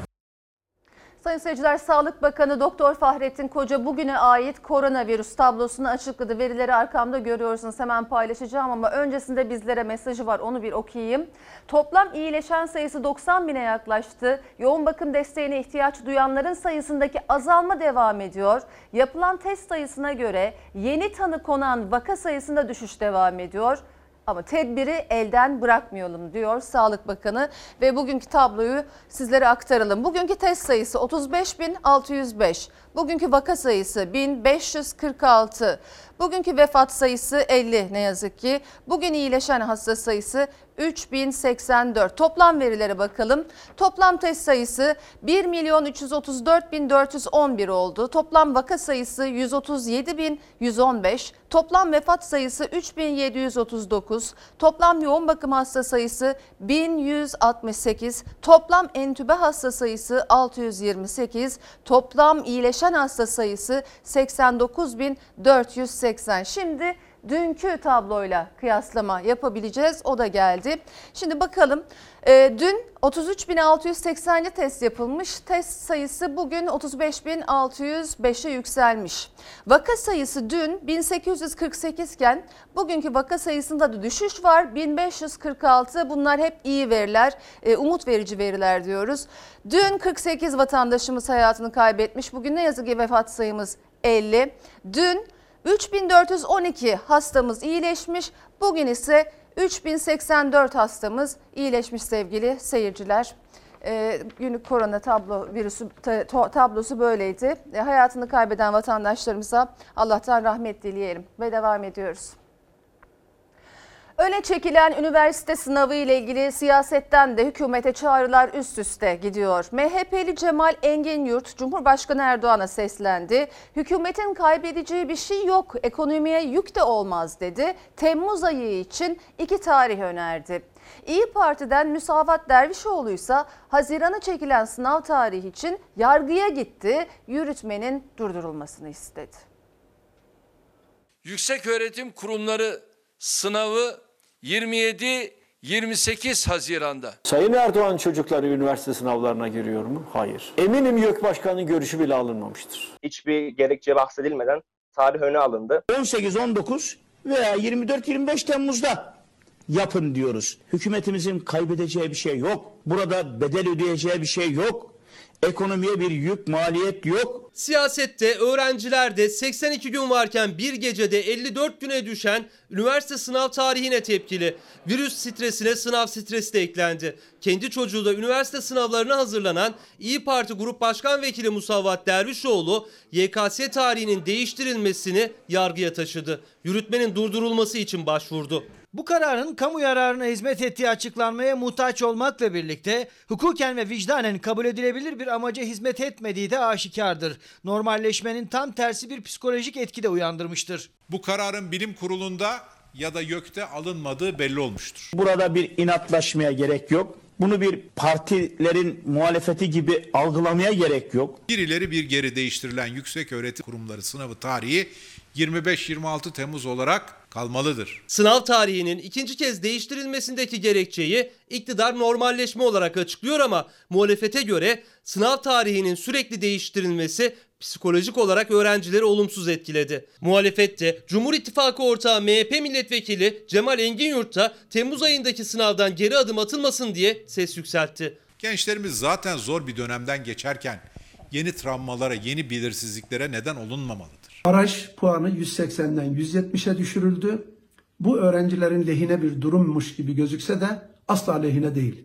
Sayın seyirciler, Sağlık Bakanı Doktor Fahrettin Koca bugüne ait koronavirüs tablosunu açıkladı. Verileri arkamda görüyorsunuz. Hemen paylaşacağım ama öncesinde bizlere mesajı var. Onu bir okuyayım. Toplam iyileşen sayısı 90 bine yaklaştı. Yoğun bakım desteğine ihtiyaç duyanların sayısındaki azalma devam ediyor. Yapılan test sayısına göre yeni tanı konan vaka sayısında düşüş devam ediyor. Ama tedbiri elden bırakmayalım diyor Sağlık Bakanı ve bugünkü tabloyu sizlere aktaralım. Bugünkü test sayısı 35.605. Bugünkü vaka sayısı 1546. Bugünkü vefat sayısı 50 ne yazık ki. Bugün iyileşen hasta sayısı 3084. Toplam verilere bakalım. Toplam test sayısı 1 milyon 334 bin 411 oldu. Toplam vaka sayısı 137 bin 115. Toplam vefat sayısı 3739. Toplam yoğun bakım hasta sayısı 1168. Toplam entübe hasta sayısı 628. Toplam iyileşen hasta sayısı 89.480. Şimdi dünkü tabloyla kıyaslama yapabileceğiz. O da geldi. Şimdi bakalım. Ee, dün 33.680'li test yapılmış. Test sayısı bugün 35.605'e yükselmiş. Vaka sayısı dün 1848 iken bugünkü vaka sayısında da düşüş var. 1546 bunlar hep iyi veriler, e, umut verici veriler diyoruz. Dün 48 vatandaşımız hayatını kaybetmiş. Bugün ne yazık ki vefat sayımız 50. Dün 3412 hastamız iyileşmiş. Bugün ise 3084 hastamız iyileşmiş sevgili seyirciler. E, günlük korona tablo virüsü tablosu böyleydi. E, hayatını kaybeden vatandaşlarımıza Allah'tan rahmet dileyelim ve devam ediyoruz. Öne çekilen üniversite sınavı ile ilgili siyasetten de hükümete çağrılar üst üste gidiyor. MHP'li Cemal Engin Yurt Cumhurbaşkanı Erdoğan'a seslendi. Hükümetin kaybedeceği bir şey yok, ekonomiye yük de olmaz dedi. Temmuz ayı için iki tarih önerdi. İyi Parti'den Müsavat Dervişoğlu ise Haziran'a çekilen sınav tarihi için yargıya gitti. Yürütmenin durdurulmasını istedi. Yüksek Öğretim Kurumları sınavı 27 28 Haziran'da. Sayın Erdoğan çocukları üniversite sınavlarına giriyor mu? Hayır. Eminim YÖK Başkanı'nın görüşü bile alınmamıştır. Hiçbir gerekçe bahsedilmeden tarih öne alındı. 18-19 veya 24-25 Temmuz'da yapın diyoruz. Hükümetimizin kaybedeceği bir şey yok. Burada bedel ödeyeceği bir şey yok. Ekonomiye bir yük, maliyet yok. Siyasette öğrencilerde 82 gün varken bir gecede 54 güne düşen üniversite sınav tarihine tepkili. Virüs stresine sınav stresi de eklendi. Kendi çocuğu da üniversite sınavlarına hazırlanan İyi Parti Grup Başkan Vekili Musavvat Dervişoğlu YKS tarihinin değiştirilmesini yargıya taşıdı. Yürütmenin durdurulması için başvurdu. Bu kararın kamu yararına hizmet ettiği açıklanmaya muhtaç olmakla birlikte hukuken ve vicdanen kabul edilebilir bir amaca hizmet etmediği de aşikardır. Normalleşmenin tam tersi bir psikolojik etki de uyandırmıştır. Bu kararın bilim kurulunda ya da YÖK'te alınmadığı belli olmuştur. Burada bir inatlaşmaya gerek yok. Bunu bir partilerin muhalefeti gibi algılamaya gerek yok. Bir ileri bir geri değiştirilen yüksek öğretim kurumları sınavı tarihi 25-26 Temmuz olarak kalmalıdır. Sınav tarihinin ikinci kez değiştirilmesindeki gerekçeyi iktidar normalleşme olarak açıklıyor ama muhalefete göre sınav tarihinin sürekli değiştirilmesi psikolojik olarak öğrencileri olumsuz etkiledi. Muhalefette Cumhur İttifakı ortağı MHP milletvekili Cemal Engin da Temmuz ayındaki sınavdan geri adım atılmasın diye ses yükseltti. Gençlerimiz zaten zor bir dönemden geçerken yeni travmalara, yeni belirsizliklere neden olunmamalıdır. Baraj puanı 180'den 170'e düşürüldü. Bu öğrencilerin lehine bir durummuş gibi gözükse de asla lehine değil.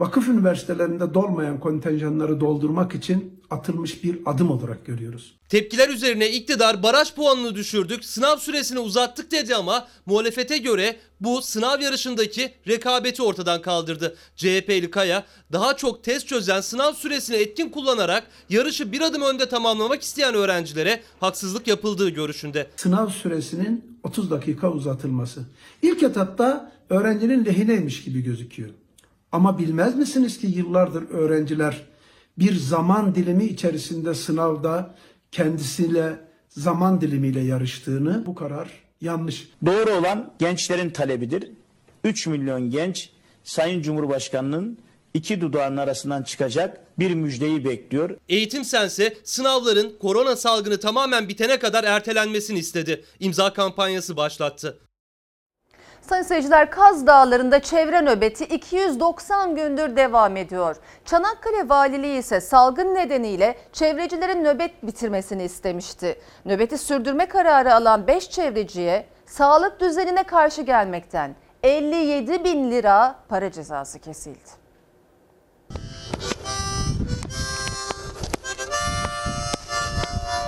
Vakıf üniversitelerinde dolmayan kontenjanları doldurmak için atılmış bir adım olarak görüyoruz. Tepkiler üzerine iktidar baraj puanını düşürdük, sınav süresini uzattık dedi ama muhalefete göre bu sınav yarışındaki rekabeti ortadan kaldırdı. CHP'li Kaya daha çok test çözen sınav süresini etkin kullanarak yarışı bir adım önde tamamlamak isteyen öğrencilere haksızlık yapıldığı görüşünde. Sınav süresinin 30 dakika uzatılması. İlk etapta öğrencinin lehineymiş gibi gözüküyor. Ama bilmez misiniz ki yıllardır öğrenciler bir zaman dilimi içerisinde sınavda kendisiyle zaman dilimiyle yarıştığını bu karar yanlış. Doğru olan gençlerin talebidir. 3 milyon genç Sayın Cumhurbaşkanı'nın iki dudağının arasından çıkacak bir müjdeyi bekliyor. Eğitim Sense sınavların korona salgını tamamen bitene kadar ertelenmesini istedi. İmza kampanyası başlattı. Sayın seyirciler Kaz Dağları'nda çevre nöbeti 290 gündür devam ediyor. Çanakkale Valiliği ise salgın nedeniyle çevrecilerin nöbet bitirmesini istemişti. Nöbeti sürdürme kararı alan 5 çevreciye sağlık düzenine karşı gelmekten 57 bin lira para cezası kesildi.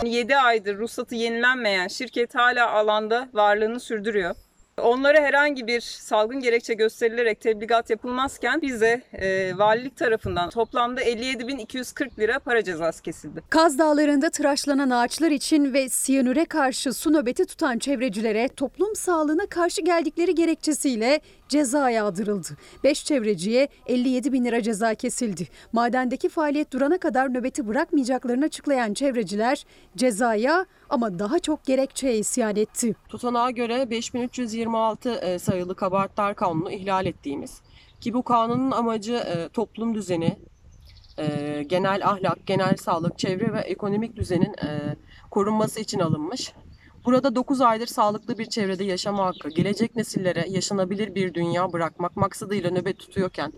Yedi aydır ruhsatı yenilenmeyen şirket hala alanda varlığını sürdürüyor. Onlara herhangi bir salgın gerekçe gösterilerek tebligat yapılmazken bize e, valilik tarafından toplamda 57.240 lira para cezası kesildi. Kaz Dağları'nda tıraşlanan ağaçlar için ve siyanüre karşı su nöbeti tutan çevrecilere toplum sağlığına karşı geldikleri gerekçesiyle ceza yağdırıldı. 5 çevreciye 57 bin lira ceza kesildi. Madendeki faaliyet durana kadar nöbeti bırakmayacaklarını açıklayan çevreciler cezaya ama daha çok gerekçeye isyan etti. Tutanağa göre 5326 e, sayılı kabahatler kanunu ihlal ettiğimiz ki bu kanunun amacı e, toplum düzeni, e, genel ahlak, genel sağlık, çevre ve ekonomik düzenin korunması için alınmış. Burada 9 aydır sağlıklı bir çevrede yaşama hakkı, gelecek nesillere yaşanabilir bir dünya bırakmak maksadıyla nöbet tutuyorken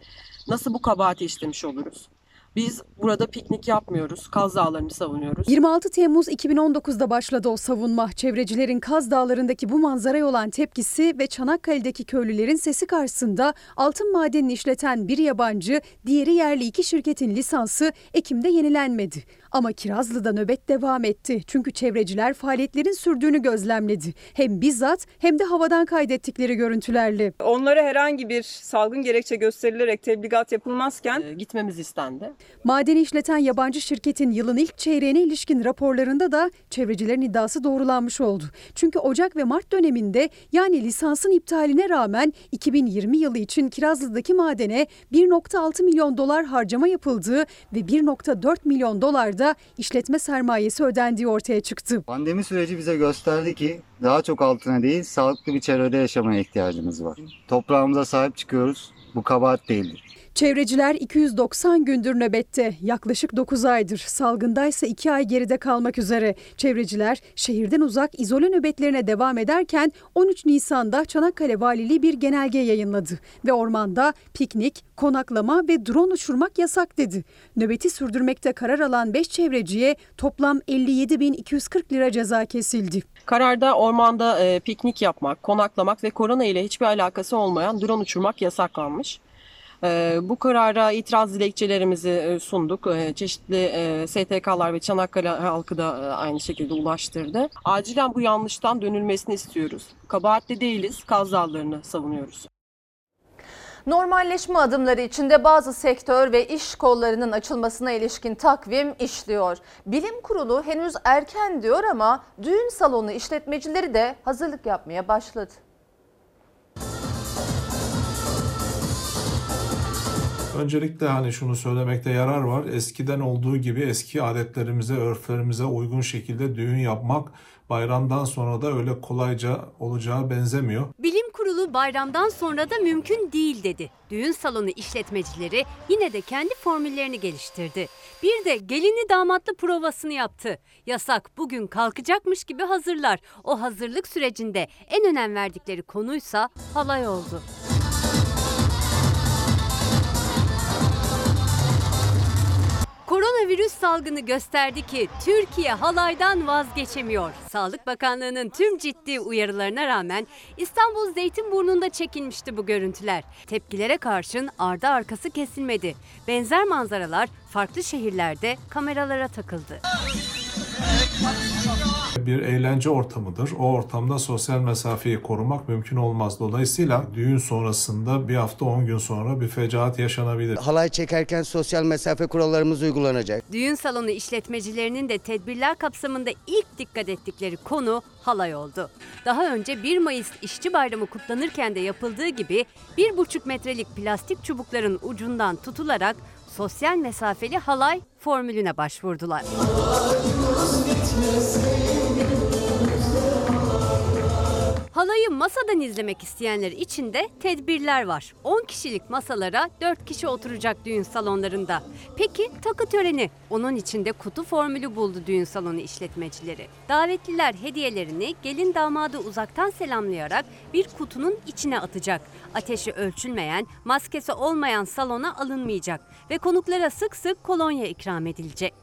nasıl bu kabahati işlemiş oluruz? Biz burada piknik yapmıyoruz, Kaz Dağları'nı savunuyoruz. 26 Temmuz 2019'da başladı o savunma. Çevrecilerin Kaz Dağları'ndaki bu manzaraya olan tepkisi ve Çanakkale'deki köylülerin sesi karşısında altın madenini işleten bir yabancı, diğeri yerli iki şirketin lisansı Ekim'de yenilenmedi. Ama Kirazlı'da nöbet devam etti. Çünkü çevreciler faaliyetlerin sürdüğünü gözlemledi. Hem bizzat hem de havadan kaydettikleri görüntülerle. Onlara herhangi bir salgın gerekçe gösterilerek tebligat yapılmazken e, gitmemiz istendi. Madeni işleten yabancı şirketin yılın ilk çeyreğine ilişkin raporlarında da çevrecilerin iddiası doğrulanmış oldu. Çünkü Ocak ve Mart döneminde yani lisansın iptaline rağmen 2020 yılı için Kirazlı'daki madene 1.6 milyon dolar harcama yapıldığı ve 1.4 milyon dolar da işletme sermayesi ödendiği ortaya çıktı. Pandemi süreci bize gösterdi ki daha çok altına değil sağlıklı bir çevrede yaşamaya ihtiyacımız var. Toprağımıza sahip çıkıyoruz. Bu kabahat değildir. Çevreciler 290 gündür nöbette. Yaklaşık 9 aydır. Salgındaysa 2 ay geride kalmak üzere. Çevreciler şehirden uzak izole nöbetlerine devam ederken 13 Nisan'da Çanakkale Valiliği bir genelge yayınladı. Ve ormanda piknik, konaklama ve drone uçurmak yasak dedi. Nöbeti sürdürmekte karar alan 5 çevreciye toplam 57.240 lira ceza kesildi. Kararda ormanda e, piknik yapmak, konaklamak ve korona ile hiçbir alakası olmayan drone uçurmak yasaklanmış. E, bu karara itiraz dilekçelerimizi e, sunduk. E, çeşitli e, STK'lar ve Çanakkale halkı da e, aynı şekilde ulaştırdı. Acilen bu yanlıştan dönülmesini istiyoruz. Kabahatli değiliz, Kaz savunuyoruz. Normalleşme adımları içinde bazı sektör ve iş kollarının açılmasına ilişkin takvim işliyor. Bilim Kurulu henüz erken diyor ama düğün salonu işletmecileri de hazırlık yapmaya başladı. Öncelikle hani şunu söylemekte yarar var. Eskiden olduğu gibi eski adetlerimize, örflerimize uygun şekilde düğün yapmak bayramdan sonra da öyle kolayca olacağı benzemiyor. Bilim Kurulu bayramdan sonra da mümkün değil dedi. Düğün salonu işletmecileri yine de kendi formüllerini geliştirdi. Bir de gelini damatlı provasını yaptı. Yasak bugün kalkacakmış gibi hazırlar. O hazırlık sürecinde en önem verdikleri konuysa halay oldu. Koronavirüs salgını gösterdi ki Türkiye halaydan vazgeçemiyor. Sağlık Bakanlığı'nın tüm ciddi uyarılarına rağmen İstanbul Zeytinburnu'nda çekilmişti bu görüntüler. Tepkilere karşın ardı arkası kesilmedi. Benzer manzaralar farklı şehirlerde kameralara takıldı. Bir eğlence ortamıdır. O ortamda sosyal mesafeyi korumak mümkün olmaz. Dolayısıyla düğün sonrasında bir hafta 10 gün sonra bir fecaat yaşanabilir. Halay çekerken sosyal mesafe kurallarımız uygulanacak. Düğün salonu işletmecilerinin de tedbirler kapsamında ilk dikkat ettikleri konu halay oldu. Daha önce 1 Mayıs İşçi Bayramı kutlanırken de yapıldığı gibi 1,5 metrelik plastik çubukların ucundan tutularak sosyal mesafeli halay formülüne başvurdular. Halayı masadan izlemek isteyenler için de tedbirler var. 10 kişilik masalara 4 kişi oturacak düğün salonlarında. Peki takı töreni? Onun içinde kutu formülü buldu düğün salonu işletmecileri. Davetliler hediyelerini gelin damadı uzaktan selamlayarak bir kutunun içine atacak. Ateşi ölçülmeyen, maskesi olmayan salona alınmayacak ve konuklara sık sık kolonya ikram edilecek.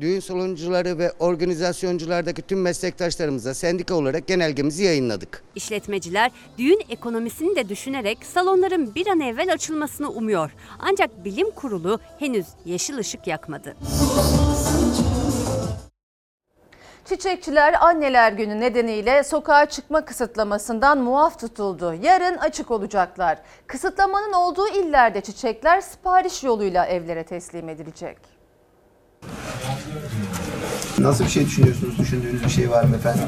Düğün saloncuları ve organizasyonculardaki tüm meslektaşlarımıza sendika olarak genelgemizi yayınladık. İşletmeciler düğün ekonomisini de düşünerek salonların bir an evvel açılmasını umuyor. Ancak bilim kurulu henüz yeşil ışık yakmadı. Çiçekçiler Anneler Günü nedeniyle sokağa çıkma kısıtlamasından muaf tutuldu. Yarın açık olacaklar. Kısıtlamanın olduğu illerde çiçekler sipariş yoluyla evlere teslim edilecek. Nasıl bir şey düşünüyorsunuz? Düşündüğünüz bir şey var mı efendim?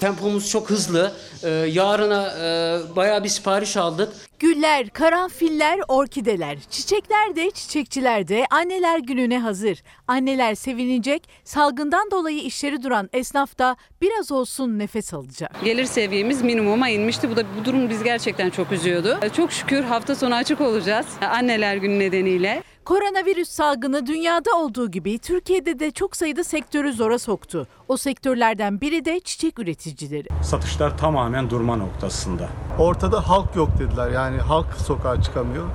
Tempomuz çok hızlı. Ee, yarına e, bayağı bir sipariş aldık. Güller, karanfiller, orkideler, çiçekler de çiçekçiler de anneler gününe hazır. Anneler sevinecek, salgından dolayı işleri duran esnaf da biraz olsun nefes alacak. Gelir seviyemiz minimuma inmişti. Bu da bu durum biz gerçekten çok üzüyordu. Çok şükür hafta sonu açık olacağız. Anneler günü nedeniyle. Koronavirüs salgını dünyada olduğu gibi Türkiye'de de çok sayıda sektörü zora soktu. O sektörlerden biri de çiçek üreticileri. Satışlar tamamen durma noktasında. Ortada halk yok dediler. Yani halk sokağa çıkamıyor.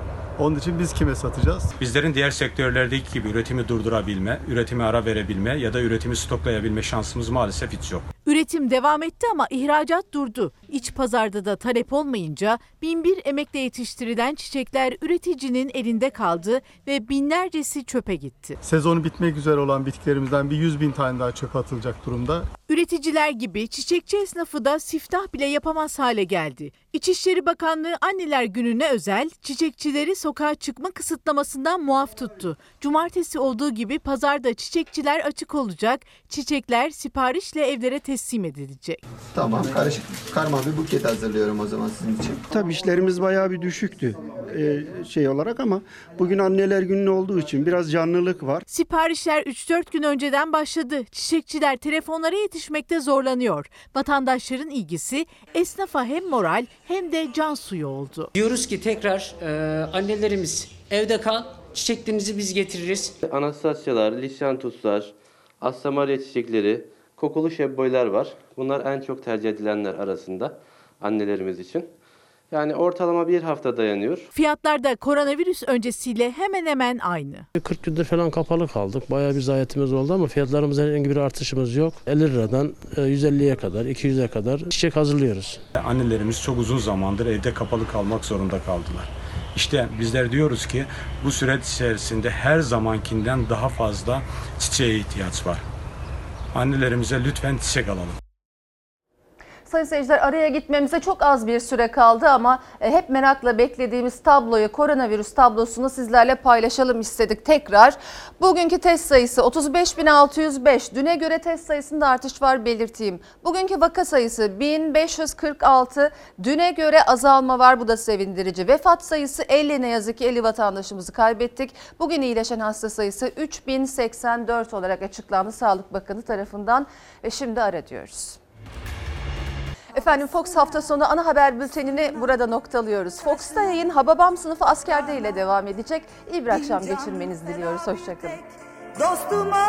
Onun için biz kime satacağız? Bizlerin diğer sektörlerdeki gibi üretimi durdurabilme, üretimi ara verebilme ya da üretimi stoklayabilme şansımız maalesef hiç yok. Üretim devam etti ama ihracat durdu. İç pazarda da talep olmayınca binbir emekle yetiştirilen çiçekler üreticinin elinde kaldı ve binlercesi çöpe gitti. Sezonu bitmek üzere olan bitkilerimizden bir 100 bin tane daha çöpe atılacak durumda. Üreticiler gibi çiçekçi esnafı da siftah bile yapamaz hale geldi. İçişleri Bakanlığı Anneler Günü'ne özel çiçekçileri sokağa çıkma kısıtlamasından muaf tuttu. Cumartesi olduğu gibi pazarda çiçekçiler açık olacak. Çiçekler siparişle evlere teslim edilecek. Tamam karışık karma bir buket hazırlıyorum o zaman sizin için. Tabii işlerimiz bayağı bir düşüktü e, şey olarak ama bugün anneler günü olduğu için biraz canlılık var. Siparişler 3-4 gün önceden başladı. Çiçekçiler telefonlara yetişmekte zorlanıyor. Vatandaşların ilgisi esnafa hem moral hem de can suyu oldu. Diyoruz ki tekrar e, annelerimiz evde kal, çiçeklerinizi biz getiririz. Anastasyalar, lisyantuslar, assamarya çiçekleri, kokulu şebboylar var. Bunlar en çok tercih edilenler arasında annelerimiz için. Yani ortalama bir hafta dayanıyor. Fiyatlar da koronavirüs öncesiyle hemen hemen aynı. 40 gündür falan kapalı kaldık. Bayağı bir zayiatımız oldu ama fiyatlarımızda herhangi bir artışımız yok. 50 liradan e, 150'ye kadar, 200'e kadar çiçek hazırlıyoruz. Annelerimiz çok uzun zamandır evde kapalı kalmak zorunda kaldılar. İşte bizler diyoruz ki bu süreç içerisinde her zamankinden daha fazla çiçeğe ihtiyaç var. Annelerimize lütfen çiçek alalım. Sayın seyirciler araya gitmemize çok az bir süre kaldı ama e, hep merakla beklediğimiz tabloyu, koronavirüs tablosunu sizlerle paylaşalım istedik tekrar. Bugünkü test sayısı 35.605. Düne göre test sayısında artış var belirteyim. Bugünkü vaka sayısı 1546. Düne göre azalma var bu da sevindirici. Vefat sayısı 50 ne yazık ki 50 vatandaşımızı kaybettik. Bugün iyileşen hasta sayısı 3084 olarak açıklandı Sağlık Bakanı tarafından. Ve şimdi ara diyoruz. Efendim Fox hafta sonu ana haber bültenini burada noktalıyoruz. Fox'ta yayın Hababam sınıfı askerde ile devam edecek. İyi bir akşam geçirmenizi diliyoruz. Hoşçakalın. Dostuma